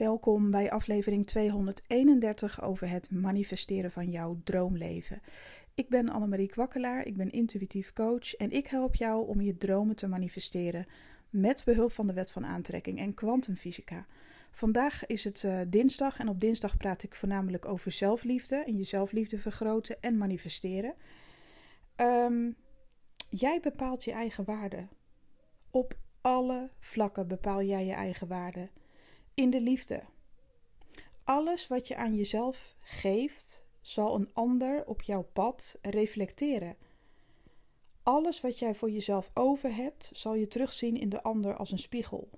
Welkom bij aflevering 231 over het manifesteren van jouw droomleven. Ik ben Annemarie Kwakkelaar, ik ben intuïtief coach en ik help jou om je dromen te manifesteren met behulp van de wet van aantrekking en kwantumfysica. Vandaag is het uh, dinsdag en op dinsdag praat ik voornamelijk over zelfliefde en je zelfliefde vergroten en manifesteren. Um, jij bepaalt je eigen waarde. Op alle vlakken bepaal jij je eigen waarde in de liefde. Alles wat je aan jezelf geeft, zal een ander op jouw pad reflecteren. Alles wat jij voor jezelf over hebt, zal je terugzien in de ander als een spiegel.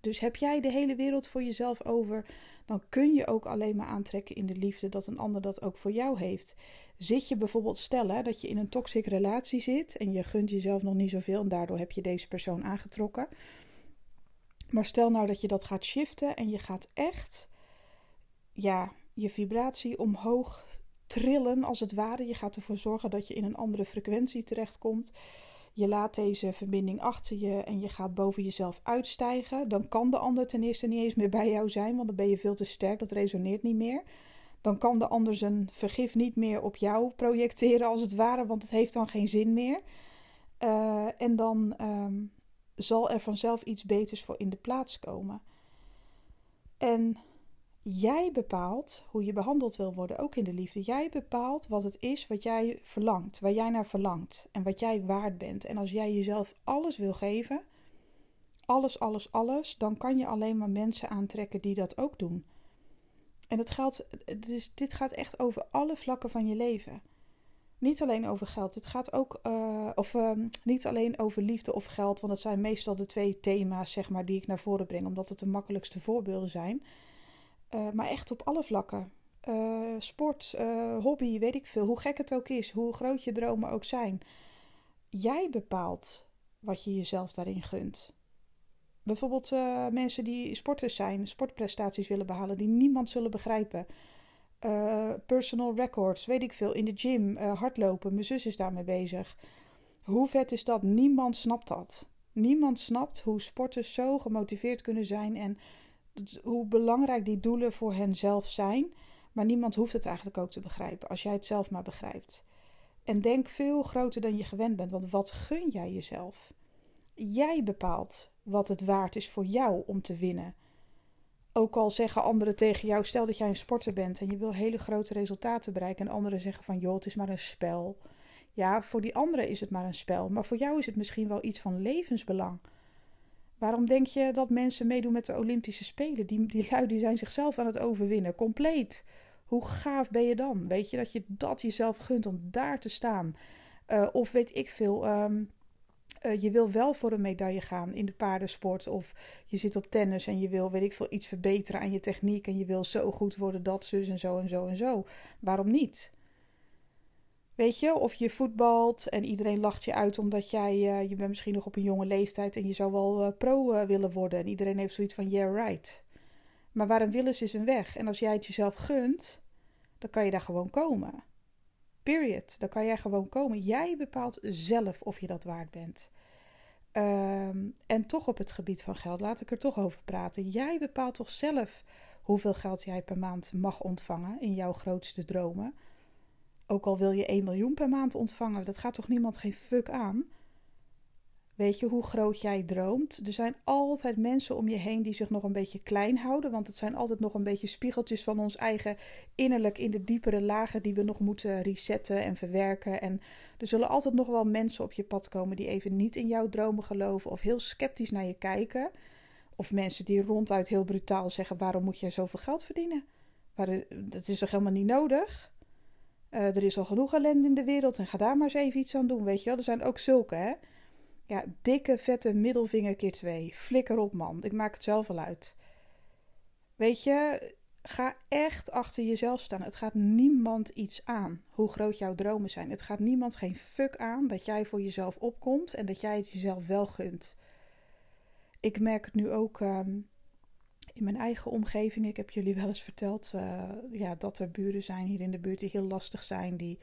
Dus heb jij de hele wereld voor jezelf over, dan kun je ook alleen maar aantrekken in de liefde dat een ander dat ook voor jou heeft. Zit je bijvoorbeeld stellen dat je in een toxic relatie zit en je gunt jezelf nog niet zoveel en daardoor heb je deze persoon aangetrokken. Maar stel nou dat je dat gaat shiften en je gaat echt ja, je vibratie omhoog trillen als het ware. Je gaat ervoor zorgen dat je in een andere frequentie terechtkomt. Je laat deze verbinding achter je en je gaat boven jezelf uitstijgen. Dan kan de ander ten eerste niet eens meer bij jou zijn, want dan ben je veel te sterk. Dat resoneert niet meer. Dan kan de ander zijn vergif niet meer op jou projecteren, als het ware, want het heeft dan geen zin meer. Uh, en dan ehm, zal er vanzelf iets beters voor in de plaats komen. En jij bepaalt hoe je behandeld wil worden, ook in de liefde. Jij bepaalt wat het is wat jij verlangt, waar jij naar verlangt en wat jij waard bent. En als jij jezelf alles wil geven, alles, alles, alles, dan kan je alleen maar mensen aantrekken die dat ook doen. En dat geldt, dit gaat echt over alle vlakken van je leven niet alleen over geld. Het gaat ook, uh, of uh, niet alleen over liefde of geld, want dat zijn meestal de twee thema's, zeg maar, die ik naar voren breng, omdat het de makkelijkste voorbeelden zijn. Uh, maar echt op alle vlakken. Uh, sport, hobby, weet ik veel. Hoe gek het ook is, hoe groot je dromen ook zijn. Jij bepaalt wat je jezelf daarin gunt. Bijvoorbeeld mensen die sporters zijn, sportprestaties willen behalen, die niemand zullen begrijpen. Uh, personal records, weet ik veel, in de gym, uh, hardlopen. Mijn zus is daarmee bezig. Hoe vet is dat? Niemand snapt dat. Niemand snapt hoe sporters zo gemotiveerd kunnen zijn en hoe belangrijk die doelen voor henzelf zijn. Maar niemand hoeft het eigenlijk ook te begrijpen, als jij het zelf maar begrijpt. En denk veel groter dan je gewend bent, want wat gun jij jezelf? Jij bepaalt wat het waard is voor jou om te winnen. Ook al zeggen anderen tegen jou, stel dat jij een sporter bent en je wil hele grote resultaten bereiken. En anderen zeggen van, joh, het is maar een spel. Ja, voor die anderen is het maar een spel. Maar voor jou is het misschien wel iets van levensbelang. Waarom denk je dat mensen meedoen met de Olympische Spelen? Die, die lui die zijn zichzelf aan het overwinnen, compleet. Hoe gaaf ben je dan? Weet je dat je dat jezelf gunt om daar te staan? Uh, of weet ik veel, um, uh, je wil wel voor een medaille gaan in de paardensport. Of je zit op tennis en je wil, weet ik veel, iets verbeteren aan je techniek. En je wil zo goed worden dat, zus en zo en zo en zo. Waarom niet? Weet je, of je voetbalt en iedereen lacht je uit omdat jij, uh, je bent misschien nog op een jonge leeftijd en je zou wel uh, pro willen worden. En iedereen heeft zoiets van, yeah, right. Maar waar een wil is, is een weg. En als jij het jezelf gunt, dan kan je daar gewoon komen. Period. Dan kan jij gewoon komen. Jij bepaalt zelf of je dat waard bent. Um, en toch op het gebied van geld, laat ik er toch over praten. Jij bepaalt toch zelf hoeveel geld jij per maand mag ontvangen in jouw grootste dromen. Ook al wil je 1 miljoen per maand ontvangen, dat gaat toch niemand geen fuck aan? Weet je hoe groot jij droomt? Er zijn altijd mensen om je heen die zich nog een beetje klein houden. Want het zijn altijd nog een beetje spiegeltjes van ons eigen innerlijk in de diepere lagen die we nog moeten resetten en verwerken. En er zullen altijd nog wel mensen op je pad komen die even niet in jouw dromen geloven of heel sceptisch naar je kijken. Of mensen die ronduit heel brutaal zeggen: waarom moet jij zoveel geld verdienen? Dat is toch helemaal niet nodig? Uh, er is al genoeg ellende in de wereld en ga daar maar eens even iets aan doen. Weet je wel, er zijn ook zulke hè. Ja, dikke, vette middelvinger keer twee. Flikker op, man. Ik maak het zelf wel uit. Weet je, ga echt achter jezelf staan. Het gaat niemand iets aan hoe groot jouw dromen zijn. Het gaat niemand geen fuck aan dat jij voor jezelf opkomt en dat jij het jezelf wel gunt. Ik merk het nu ook um, in mijn eigen omgeving. Ik heb jullie wel eens verteld uh, ja, dat er buren zijn hier in de buurt die heel lastig zijn. Die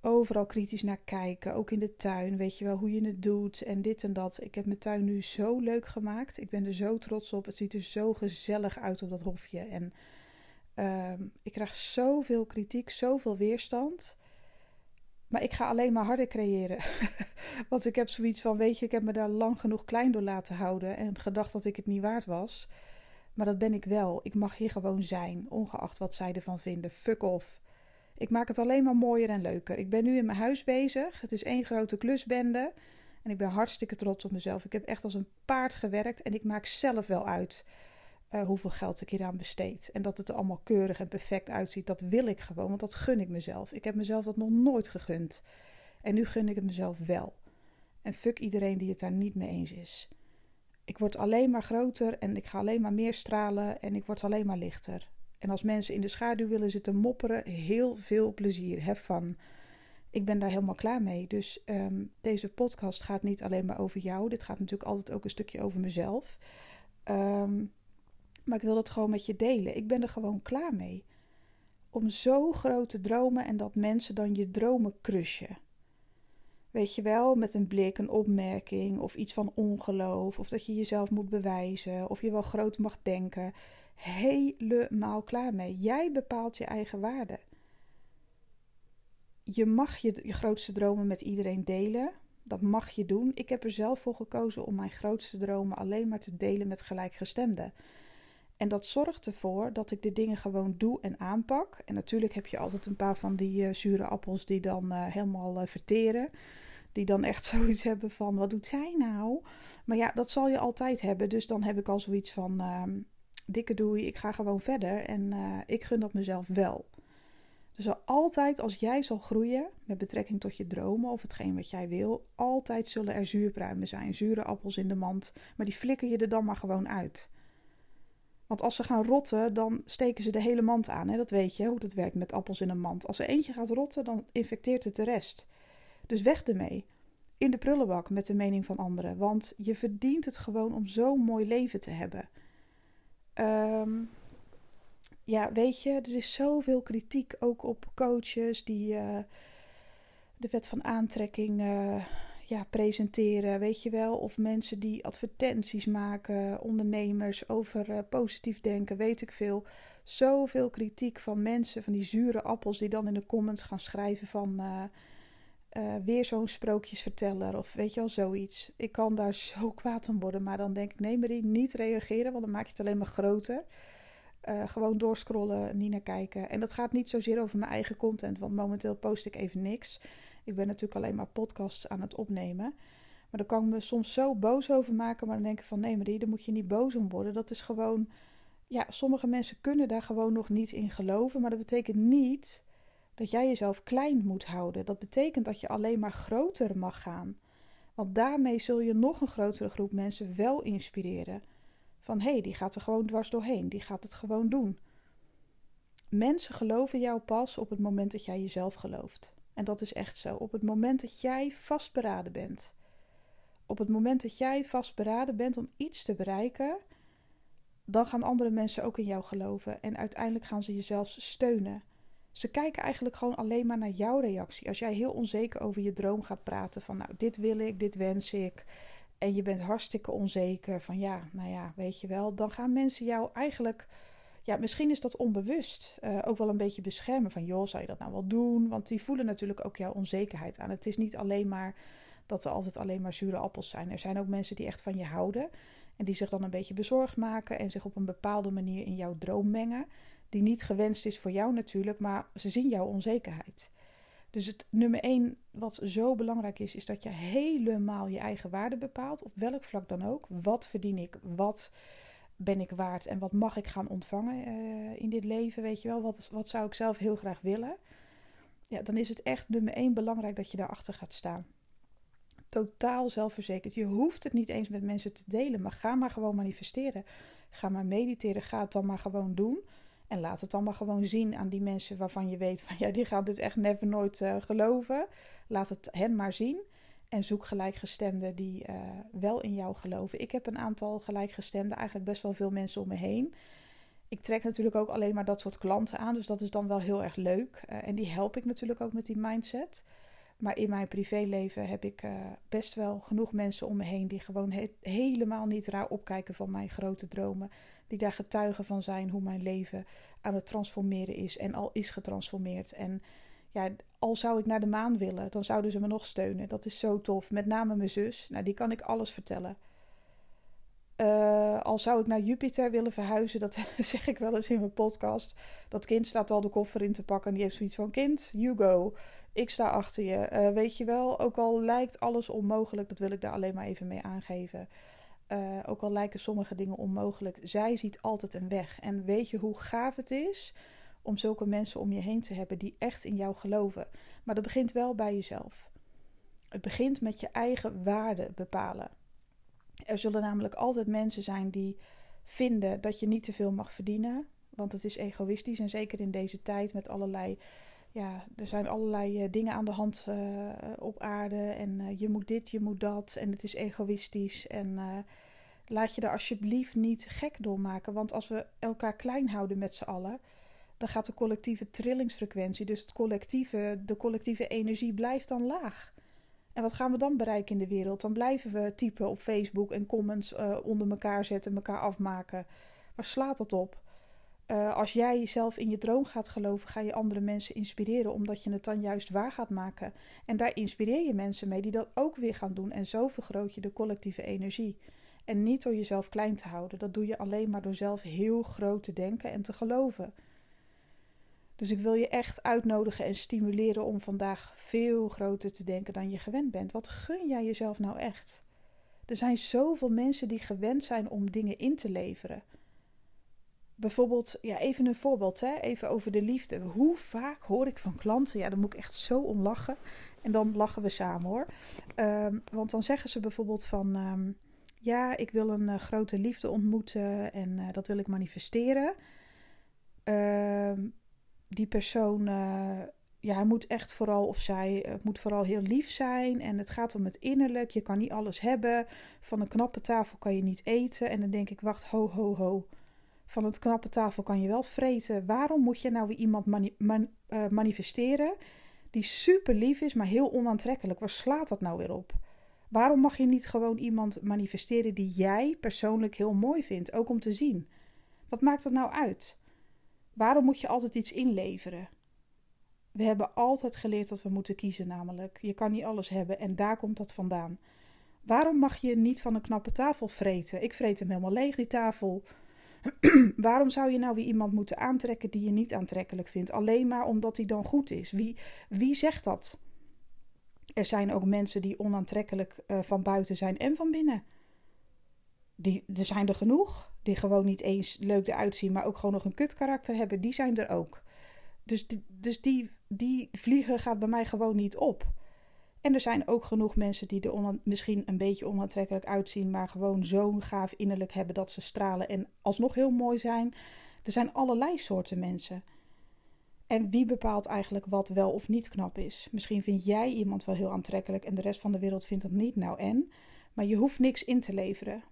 overal kritisch naar kijken. Ook in de tuin, weet je wel, hoe je het doet en dit en dat. Ik heb mijn tuin nu zo leuk gemaakt. Ik ben er zo trots op. Het ziet er zo gezellig uit op dat hofje. En ehm, ik krijg zoveel kritiek, zoveel weerstand. Maar ik ga alleen maar harder creëren. Want ik heb zoiets van, weet je, ik heb me daar lang genoeg klein door laten houden en gedacht dat ik het niet waard was. Maar dat ben ik wel. Ik mag hier gewoon zijn, ongeacht wat zij ervan vinden. Fuck off. Ik maak het alleen maar mooier en leuker. Ik ben nu in mijn huis bezig. Het is één grote klusbende. En ik ben hartstikke trots op mezelf. Ik heb echt als een paard gewerkt en ik maak zelf wel uit uh, hoeveel geld ik hieraan besteed. En dat het er allemaal keurig en perfect uitziet, dat wil ik gewoon, want dat gun ik mezelf. Ik heb mezelf dat nog nooit gegund. En nu gun ik het mezelf wel. En fuck iedereen die het daar niet mee eens is. Ik word alleen maar groter en ik ga alleen maar meer stralen en ik word alleen maar lichter. En als mensen in de schaduw willen zitten mopperen, heel veel plezier. Have fun. Ik ben daar helemaal klaar mee. Dus um, deze podcast gaat niet alleen maar over jou. Dit gaat natuurlijk altijd ook een stukje over mezelf. Um, maar ik wil dat gewoon met je delen. Ik ben er gewoon klaar mee. Om zo groot te dromen en dat mensen dan je dromen crushen. Weet je wel, met een blik, een opmerking of iets van ongeloof. Of dat je jezelf moet bewijzen. Of je wel groot mag denken. Helemaal klaar mee. Jij bepaalt je eigen waarde. Je mag je, je grootste dromen met iedereen delen. Dat mag je doen. Ik heb er zelf voor gekozen om mijn grootste dromen alleen maar te delen met gelijkgestemden. En dat zorgt ervoor dat ik de dingen gewoon doe en aanpak. En natuurlijk heb je altijd een paar van die uh, zure appels die dan uh, helemaal uh, verteren. Die dan echt zoiets hebben van: wat doet zij nou? Maar ja, dat zal je altijd hebben. Dus dan heb ik al zoiets van: ehm, dikke doei, ik ga gewoon verder. En ik gun dat mezelf wel. Dus altijd als jij zal groeien met betrekking tot je dromen of hetgeen wat jij wil, altijd zullen er zuurpruimen zijn, zure appels in de mand. Maar die flikker je er dan maar gewoon uit. Want als ze gaan rotten, dan steken ze de hele mand aan. Hè? Dat weet je hoe dat werkt met appels in een mand. Als er eentje gaat rotten, dan infecteert het de rest. Dus weg ermee. In de prullenbak met de mening van anderen. Want je verdient het gewoon om zo'n mooi leven te hebben. Um, ja, weet je, er is zoveel kritiek ook op coaches die uh, de wet van aantrekking. Uh, ja, presenteren, weet je wel. Of mensen die advertenties maken, ondernemers over uh, positief denken, weet ik veel. Zoveel kritiek van mensen, van die zure appels, die dan in de comments gaan schrijven van uh, weer zo'n sprookjesverteller of weet je wel, zoiets. Ik kan daar zo kwaad om worden, maar dan denk ik, nee Marie, niet reageren, want dan maak je het alleen maar groter. gewoon doorscrollen, niet naar kijken. En dat gaat niet zozeer over mijn eigen content, want momenteel post ik even niks. Ik ben natuurlijk alleen maar podcasts aan het opnemen. Maar daar kan ik me soms zo boos over maken. Maar dan denk ik van nee Marie, daar moet je niet boos om worden. Dat is gewoon... Ja, sommige mensen kunnen daar gewoon nog niet in geloven. Maar dat betekent niet dat jij jezelf klein moet houden. Dat betekent dat je alleen maar groter mag gaan. Want daarmee zul je nog een grotere groep mensen wel inspireren. Van hé, hey, die gaat er gewoon dwars doorheen. Die gaat het gewoon doen. Mensen geloven jou pas op het moment dat jij jezelf gelooft. En dat is echt zo. Op het moment dat jij vastberaden bent, op het moment dat jij vastberaden bent om iets te bereiken, dan gaan andere mensen ook in jou geloven en uiteindelijk gaan ze jezelf steunen. Ze kijken eigenlijk gewoon alleen maar naar jouw reactie. Als jij heel onzeker over je droom gaat praten van nou, dit wil ik, dit wens ik. En je bent hartstikke onzeker van ja, nou ja, weet je wel. Dan gaan mensen jou eigenlijk ja, misschien is dat onbewust uh, ook wel een beetje beschermen van, joh, zou je dat nou wel doen? Want die voelen natuurlijk ook jouw onzekerheid aan. Het is niet alleen maar dat er altijd alleen maar zure appels zijn. Er zijn ook mensen die echt van je houden en die zich dan een beetje bezorgd maken en zich op een bepaalde manier in jouw droom mengen, die niet gewenst is voor jou natuurlijk, maar ze zien jouw onzekerheid. Dus het nummer één wat zo belangrijk is, is dat je helemaal je eigen waarde bepaalt, op welk vlak dan ook. Wat verdien ik? Wat ben ik waard en wat mag ik gaan ontvangen uh, in dit leven, weet je wel? Wat, wat zou ik zelf heel graag willen? Ja, dan is het echt nummer één belangrijk dat je daarachter gaat staan. Totaal zelfverzekerd. Je hoeft het niet eens met mensen te delen, maar ga maar gewoon manifesteren. Ga maar mediteren, ga het dan maar gewoon doen. En laat het dan maar gewoon zien aan die mensen waarvan je weet van ja, die gaan dit echt never nooit uh, geloven. Laat het hen maar zien. En zoek gelijkgestemden die uh, wel in jou geloven. Ik heb een aantal gelijkgestemden, eigenlijk best wel veel mensen om me heen. Ik trek natuurlijk ook alleen maar dat soort klanten aan, dus dat is dan wel heel erg leuk. Uh, en die help ik natuurlijk ook met die mindset. Maar in mijn privéleven heb ik best wel genoeg mensen om me heen die gewoon he helemaal niet raar opkijken van mijn grote dromen. Die daar getuigen van zijn hoe mijn leven aan het transformeren is en al is getransformeerd. En ja, al zou ik naar de maan willen, dan zouden ze me nog steunen. Dat is zo tof. Met name mijn zus. Nou, die kan ik alles vertellen. Uh, al zou ik naar Jupiter willen verhuizen, dat zeg ik wel eens in mijn podcast. Dat kind staat al de koffer in te pakken en die heeft zoiets van: Kind, you go. Ik sta achter je. Uh, weet je wel, ook al lijkt alles onmogelijk, dat wil ik daar alleen maar even mee aangeven. Uh, ook al lijken sommige dingen onmogelijk, zij ziet altijd een weg. En weet je hoe gaaf het is om zulke mensen om je heen te hebben die echt in jou geloven. Maar dat begint wel bij jezelf. Het begint met je eigen waarde bepalen. Er zullen namelijk altijd mensen zijn die vinden dat je niet te veel mag verdienen. Want het is egoïstisch. En zeker in deze tijd met allerlei. Ja, er zijn allerlei uh, dingen aan de hand uh, op aarde. En uh, je moet dit, je moet dat. En het is egoïstisch. En laat je er alsjeblieft niet gek door maken. Want als we elkaar klein houden met z'n allen dan gaat de collectieve trillingsfrequentie, dus het collectieve, de collectieve energie, blijft dan laag. En wat gaan we dan bereiken in de wereld? Dan blijven we typen op Facebook en comments onder elkaar zetten, elkaar afmaken. Waar slaat dat op? Uh, als jij zelf in je droom gaat geloven, ga je andere mensen inspireren, omdat je het dan juist waar gaat maken. En daar inspireer je mensen mee die dat ook weer gaan doen. En zo vergroot je de collectieve energie. En niet door jezelf klein te houden. Dat doe je alleen maar door zelf heel groot te denken en te geloven. Dus ik wil je echt uitnodigen en stimuleren om vandaag veel groter te denken dan je gewend bent. Wat gun jij jezelf nou echt? Er zijn zoveel mensen die gewend zijn om dingen in te leveren. Bijvoorbeeld, ja, even een voorbeeld, hè? even over de liefde. Hoe vaak hoor ik van klanten, ja, dan moet ik echt zo om lachen. En dan lachen we samen hoor. Um, want dan zeggen ze bijvoorbeeld van, um, ja, ik wil een uh, grote liefde ontmoeten en uh, dat wil ik manifesteren. Um, die persoon, uh, ja, moet echt vooral, of zij moet vooral heel lief zijn. En het gaat om het innerlijk. Je kan niet alles hebben. Van een knappe tafel kan je niet eten. En dan denk ik, wacht, ho, ho, ho. Van het knappe tafel kan je wel vreten. Waarom moet je nou weer iemand man, uh, manifesteren die super lief is, maar heel onaantrekkelijk? Waar slaat dat nou weer op? Waarom mag je niet gewoon iemand manifesteren die jij persoonlijk heel mooi vindt, ook om te zien? Wat maakt dat nou uit? Waarom moet je altijd iets inleveren? We hebben altijd geleerd dat we moeten kiezen, namelijk. Je kan niet alles hebben en daar komt dat vandaan. Waarom mag je niet van een knappe tafel vreten? Ik vreet hem helemaal leeg, die tafel. Waarom zou je nou weer iemand moeten aantrekken die je niet aantrekkelijk vindt? Alleen maar omdat hij dan goed is. Wie, wie zegt dat? Er zijn ook mensen die onaantrekkelijk uh, van buiten zijn en van binnen. Die, er zijn er genoeg die gewoon niet eens leuk eruit zien, maar ook gewoon nog een kut karakter hebben, die zijn er ook. Dus, dus die, die vliegen gaat bij mij gewoon niet op. En er zijn ook genoeg mensen die er misschien een beetje onaantrekkelijk uitzien, maar gewoon zo'n gaaf innerlijk hebben dat ze stralen en alsnog heel mooi zijn. Er zijn allerlei soorten mensen. En wie bepaalt eigenlijk wat wel of niet knap is? Misschien vind jij iemand wel heel aantrekkelijk en de rest van de wereld vindt dat niet. Nou en? Maar je hoeft niks in te leveren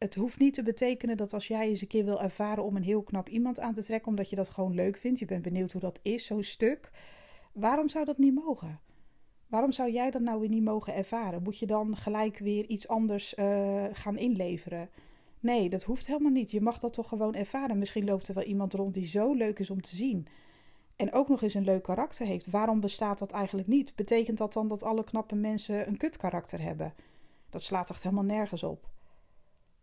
het hoeft niet te betekenen dat als jij eens een keer wil ervaren om een heel knap iemand aan te trekken, omdat je dat gewoon leuk vindt, je bent benieuwd hoe dat is, zo'n stuk. Waarom zou dat niet mogen? Waarom zou jij dat nou weer niet mogen ervaren? Moet je dan gelijk weer iets anders uh, gaan inleveren? Nee, dat hoeft helemaal niet. Je mag dat toch gewoon ervaren. Misschien loopt er wel iemand rond die zo leuk is om te zien. En ook nog eens een leuk karakter heeft. Waarom bestaat dat eigenlijk niet? Betekent dat dan dat alle knappe mensen een kut karakter hebben? Dat slaat echt helemaal nergens op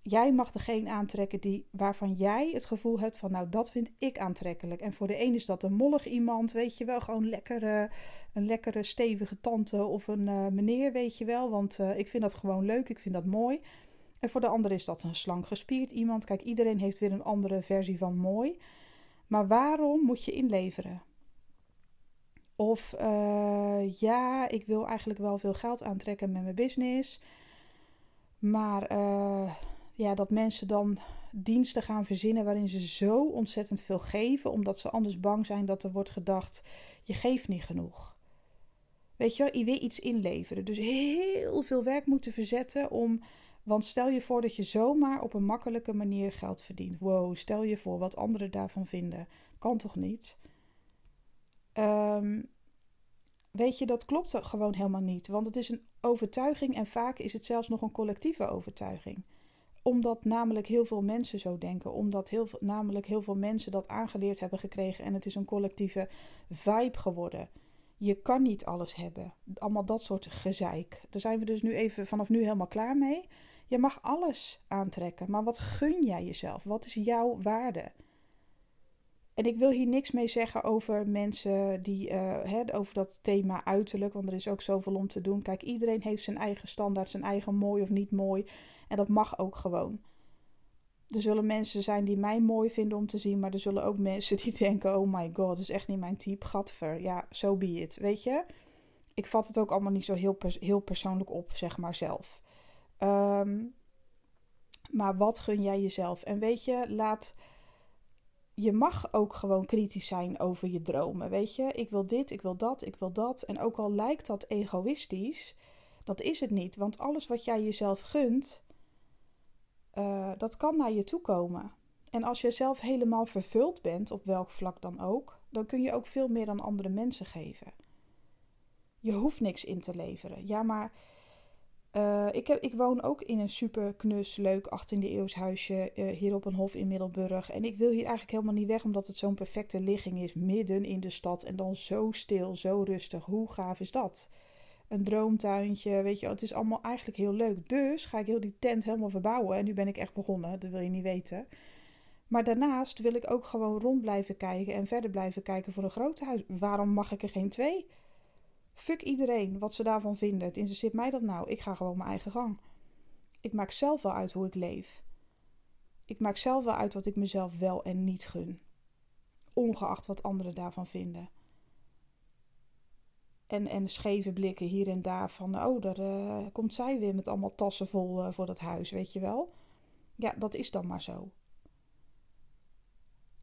jij mag degene aantrekken die, waarvan jij het gevoel hebt van, nou, dat vind ik aantrekkelijk. En voor de een is dat een mollig iemand, weet je wel, gewoon lekkere, een lekkere stevige tante of een uh, meneer, weet je wel. Want uh, ik vind dat gewoon leuk, ik vind dat mooi. En voor de ander is dat een slank gespierd iemand. Kijk, iedereen heeft weer een andere versie van mooi. Maar waarom moet je inleveren? Of uh, ja, ik wil eigenlijk wel veel geld aantrekken met mijn business. Maar ja, dat mensen dan diensten gaan verzinnen waarin ze zo ontzettend veel geven, omdat ze anders bang zijn dat er wordt gedacht: je geeft niet genoeg. Weet je, weer iets inleveren. Dus heel veel werk moeten verzetten om Want stel je voor dat je zomaar op een makkelijke manier geld verdient. Wow, stel je voor wat anderen daarvan vinden. Kan toch niet? Um, weet je, dat klopt gewoon helemaal niet. Want het is een overtuiging en vaak is het zelfs nog een collectieve overtuiging. Omdat namelijk heel veel mensen zo denken. Omdat heel namelijk heel veel mensen dat aangeleerd hebben gekregen. En het is een collectieve vibe geworden. Je kan niet alles hebben. Allemaal dat soort gezeik. Daar zijn we dus nu even vanaf nu helemaal klaar mee. Je mag alles aantrekken. Maar wat gun jij jezelf? Wat is jouw waarde? En ik wil hier niks mee zeggen over mensen die, uh, over dat thema uiterlijk, want er is ook zoveel om te doen. Kijk, iedereen heeft zijn eigen standaard, zijn eigen mooi of niet mooi. En dat mag ook gewoon. Er zullen mensen zijn die mij mooi vinden om te zien, maar er zullen ook mensen die denken: oh my god, dat is echt niet mijn type. Gadver, ja, so be it. Weet je, ik vat het ook allemaal niet zo heel, heel persoonlijk op, zeg maar zelf. Ehm, maar wat gun jij jezelf? En weet je, laat je mag ook gewoon kritisch zijn over je dromen. Weet je, ik wil dit, ik wil dat, ik wil dat. En ook al lijkt dat egoïstisch, dat is het niet. Want alles wat jij jezelf gunt, uh, dat kan naar je toe komen. En als je zelf helemaal vervuld bent, op welk vlak dan ook, dan kun je ook veel meer aan andere mensen geven. Je hoeft niks in te leveren. Ja, maar uh, ik, heb, ik woon ook in een super knus, leuk 18e eeuws huisje uh, hier op een hof in Middelburg. En ik wil hier eigenlijk helemaal niet weg, omdat het zo'n perfecte ligging is, midden in de stad. En dan zo stil, zo rustig. Hoe gaaf is dat? Een droomtuintje, weet je, het is allemaal eigenlijk heel leuk. Dus ga ik heel die tent helemaal verbouwen. En nu ben ik echt begonnen, dat wil je niet weten. Maar daarnaast wil ik ook gewoon rond blijven kijken en verder blijven kijken voor een groot huis. Waarom mag ik er geen twee? Fuck iedereen wat ze daarvan vinden. Het interesseert mij dat nou. Ik ga gewoon mijn eigen gang. Ik maak zelf wel uit hoe ik leef. Ik maak zelf wel uit wat ik mezelf wel en niet gun. Ongeacht wat anderen daarvan vinden. En, en scheve blikken hier en daar van, oh, daar uh, komt zij weer met allemaal tassen vol uh, voor dat huis, weet je wel. Ja, dat is dan maar zo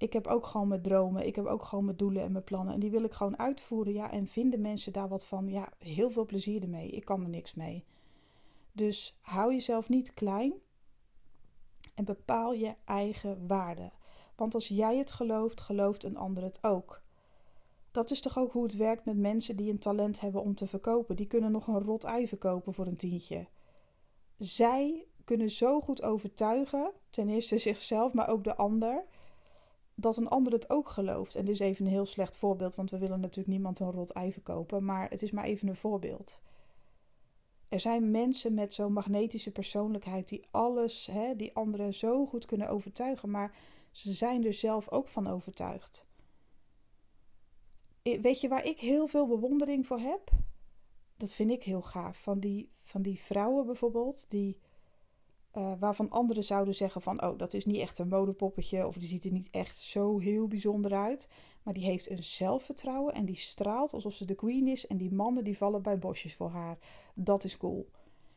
ik heb ook gewoon mijn dromen. Ik heb ook gewoon mijn doelen en mijn plannen. En die wil ik gewoon uitvoeren. Ja, en vinden mensen daar wat van? Ja, heel veel plezier ermee. Ik kan er niks mee. Dus hou jezelf niet klein. En bepaal je eigen waarde. Want als jij het gelooft, gelooft een ander het ook. Dat is toch ook hoe het werkt met mensen die een talent hebben om te verkopen. Die kunnen nog een rot ei verkopen voor een tientje. Zij kunnen zo goed overtuigen, ten eerste zichzelf, maar ook de ander dat een ander het ook gelooft. En dit is even een heel slecht voorbeeld, want we willen natuurlijk niemand een rot ei verkopen. Maar het is maar even een voorbeeld. Er zijn mensen met zo'n magnetische persoonlijkheid die alles, hè, die anderen zo goed kunnen overtuigen, maar ze zijn er zelf ook van overtuigd. Weet je waar ik heel veel bewondering voor heb? Dat vind ik heel gaaf. Van die, van die vrouwen bijvoorbeeld, die uh, waarvan anderen zouden zeggen van, oh, dat is niet echt een modepoppetje of die ziet er niet echt zo heel bijzonder uit. Maar die heeft een zelfvertrouwen en die straalt alsof ze de queen is en die mannen die vallen bij bosjes voor haar. Dat is cool.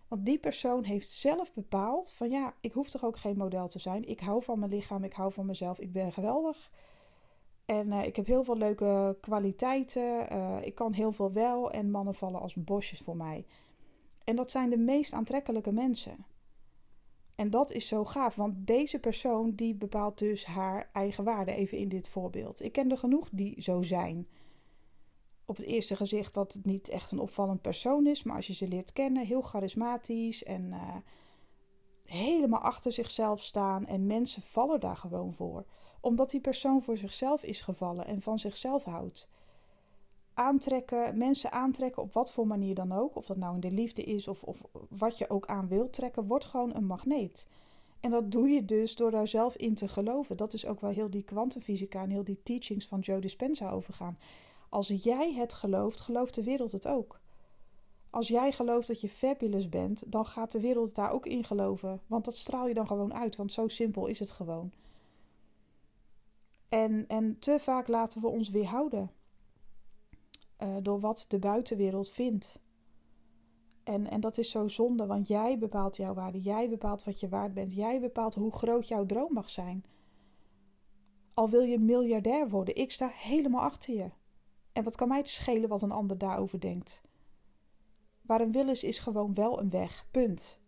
Want die persoon heeft zelf bepaald van ja, ik hoef toch ook geen model te zijn. Ik hou van mijn lichaam, ik hou van mezelf, ik ben geweldig. En uh, ik heb heel veel leuke kwaliteiten. Uh, ik kan heel veel wel en mannen vallen als bosjes voor mij. En dat zijn de meest aantrekkelijke mensen. En dat is zo gaaf, want deze persoon die bepaalt dus haar eigen waarde, even in dit voorbeeld. Ik ken er genoeg die zo zijn. Op het eerste gezicht dat het niet echt een opvallend persoon is, maar als je ze leert kennen, heel charismatisch en uh, helemaal achter zichzelf staan. En mensen vallen daar gewoon voor, omdat die persoon voor zichzelf is gevallen en van zichzelf houdt aantrekken, mensen aantrekken op wat voor manier dan ook, of dat nou in de liefde is of, of wat je ook aan wilt trekken, wordt gewoon een magneet. En dat doe je dus door daar zelf in te geloven. Dat is ook wel heel die kwantumfysica en heel die teachings van Joe Dispenza overgaan. Als jij het gelooft, gelooft de wereld het ook. Als jij gelooft dat je fabulous bent, dan gaat de wereld daar ook in geloven. Want dat straal je dan gewoon uit, want zo simpel is het gewoon. En, en te vaak laten we ons weerhouden uh, door wat de buitenwereld vindt. En, en dat is zo zonde, want jij bepaalt jouw waarde. Jij bepaalt wat je waard bent. Jij bepaalt hoe groot jouw droom mag zijn. Al wil je miljardair worden, ik sta helemaal achter je. En wat kan mij het schelen wat een ander daarover denkt? Waar een wil is, is gewoon wel een weg. Punt.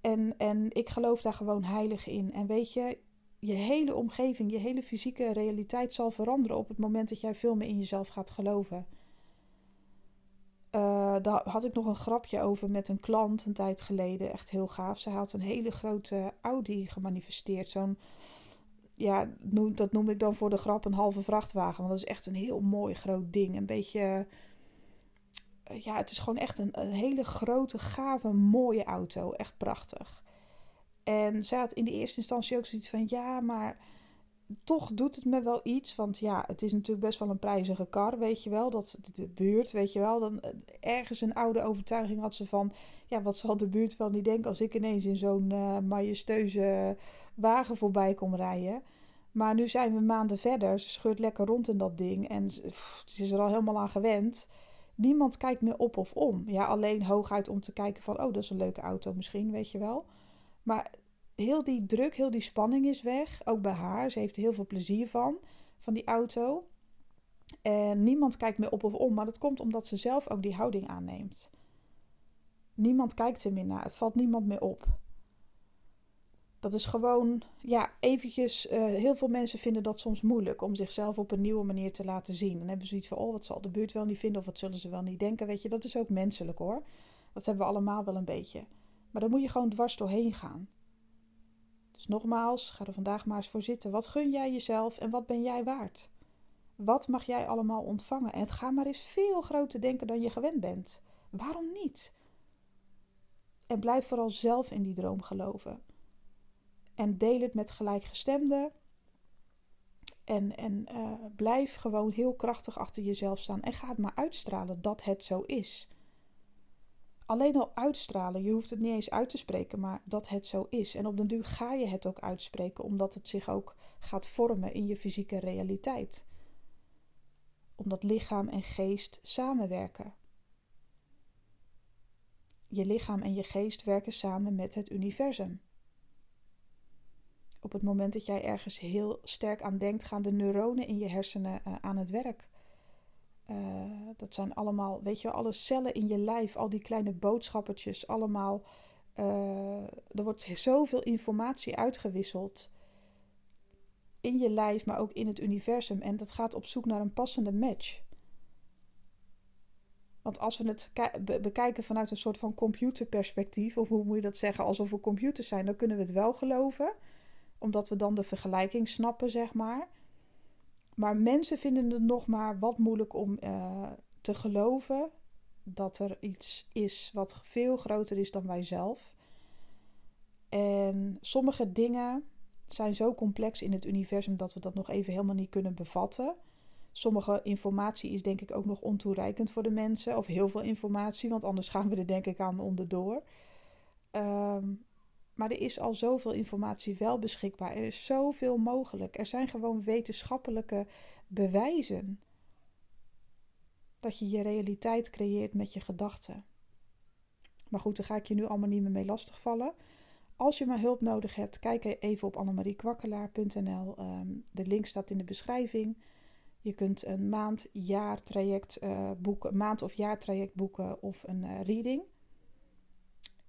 En, en ik geloof daar gewoon heilig in. En weet je, je hele omgeving, je hele fysieke realiteit zal veranderen op het moment dat jij veel meer in jezelf gaat geloven. Uh, daar had ik nog een grapje over met een klant een tijd geleden. Echt heel gaaf. Zij had een hele grote Audi gemanifesteerd. Zo'n, ja, dat noem ik dan voor de grap een halve vrachtwagen. Want dat is echt een heel mooi groot ding. Een beetje, eh, ja, het is gewoon echt een hele grote, gave, mooie auto. Echt prachtig. En zij had in de eerste instantie ook zoiets van: ja, maar toch doet het me wel iets. Want ja, het is natuurlijk best wel een prijzige kar, weet je wel. Dat de buurt, weet je wel. Dan eh, ergens een oude overtuiging had ze van: ja, wat zal de buurt wel niet denken als ik ineens in zo'n uh, majestueuze wagen voorbij kom rijden. Maar nu zijn we maanden verder. Ze scheurt lekker rond in dat ding. En ze is er al helemaal aan gewend. Niemand kijkt meer op of om. Ja, alleen hooguit om te kijken van... oh, dat is een leuke auto misschien, weet je wel. Maar heel die druk, heel die spanning is weg. Ook bij haar. Ze heeft er heel veel plezier van, van die auto. En niemand kijkt meer op of om. Maar dat komt omdat ze zelf ook die houding aanneemt. Niemand kijkt er meer naar. Het valt niemand meer op. Dat is gewoon, ja, eventjes. Uh, heel veel mensen vinden dat soms moeilijk om zichzelf op een nieuwe manier te laten zien. Dan hebben ze zoiets van: oh, wat zal de buurt wel niet vinden of wat zullen ze wel niet denken. Weet je, dat is ook menselijk hoor. Dat hebben we allemaal wel een beetje. Maar dan moet je gewoon dwars doorheen gaan. Dus nogmaals, ga er vandaag maar eens voor zitten. Wat gun jij jezelf en wat ben jij waard? Wat mag jij allemaal ontvangen? En ga maar eens veel groter denken dan je gewend bent. Waarom niet? En blijf vooral zelf in die droom geloven. En deel het met gelijkgestemden. En, en uh, blijf gewoon heel krachtig achter jezelf staan. En ga het maar uitstralen dat het zo is alleen al uitstralen. Je hoeft het niet eens uit te spreken, maar dat het zo is. En op den duur ga je het ook uitspreken, omdat het zich ook gaat vormen in je fysieke realiteit. Omdat lichaam en geest samenwerken. Je lichaam en je geest werken samen met het universum. Op het moment dat jij ergens heel sterk aan denkt, gaan de neuronen in je hersenen uh, aan het werk. Uh, dat zijn allemaal, weet je, alle cellen in je lijf, al die kleine boodschappertjes, allemaal. Uh, er wordt zoveel informatie uitgewisseld in je lijf, maar ook in het universum. En dat gaat op zoek naar een passende match. Want als we het bekijken vanuit een soort van computerperspectief, of hoe moet je dat zeggen, alsof we computers zijn, dan kunnen we het wel geloven, omdat we dan de vergelijking snappen, zeg maar. Maar mensen vinden het nog maar wat moeilijk om uh, te geloven dat er iets is wat veel groter is dan wij zelf. En sommige dingen zijn zo complex in het universum dat we dat nog even helemaal niet kunnen bevatten. Sommige informatie is denk ik ook nog ontoereikend voor de mensen, of heel veel informatie, want anders gaan we er denk ik aan onderdoor. Um, maar er is al zoveel informatie wel beschikbaar. Er is zoveel mogelijk. Er zijn gewoon wetenschappelijke bewijzen dat je je realiteit creëert met je gedachten. Maar goed, daar ga ik je nu allemaal niet meer mee lastigvallen. Als je maar hulp nodig hebt, kijk even op annemariekwakkelaar.nl. Ehm, de link staat in de beschrijving. Je kunt een maand, jaar traject uh, boeken, maand of jaar traject boeken of een uh, reading.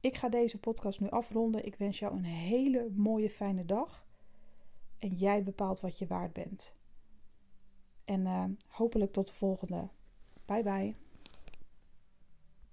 Ik ga deze podcast nu afronden. Ik wens jou een hele mooie, fijne dag. En jij bepaalt wat je waard bent. En uh, hopelijk tot de volgende. Bye bye.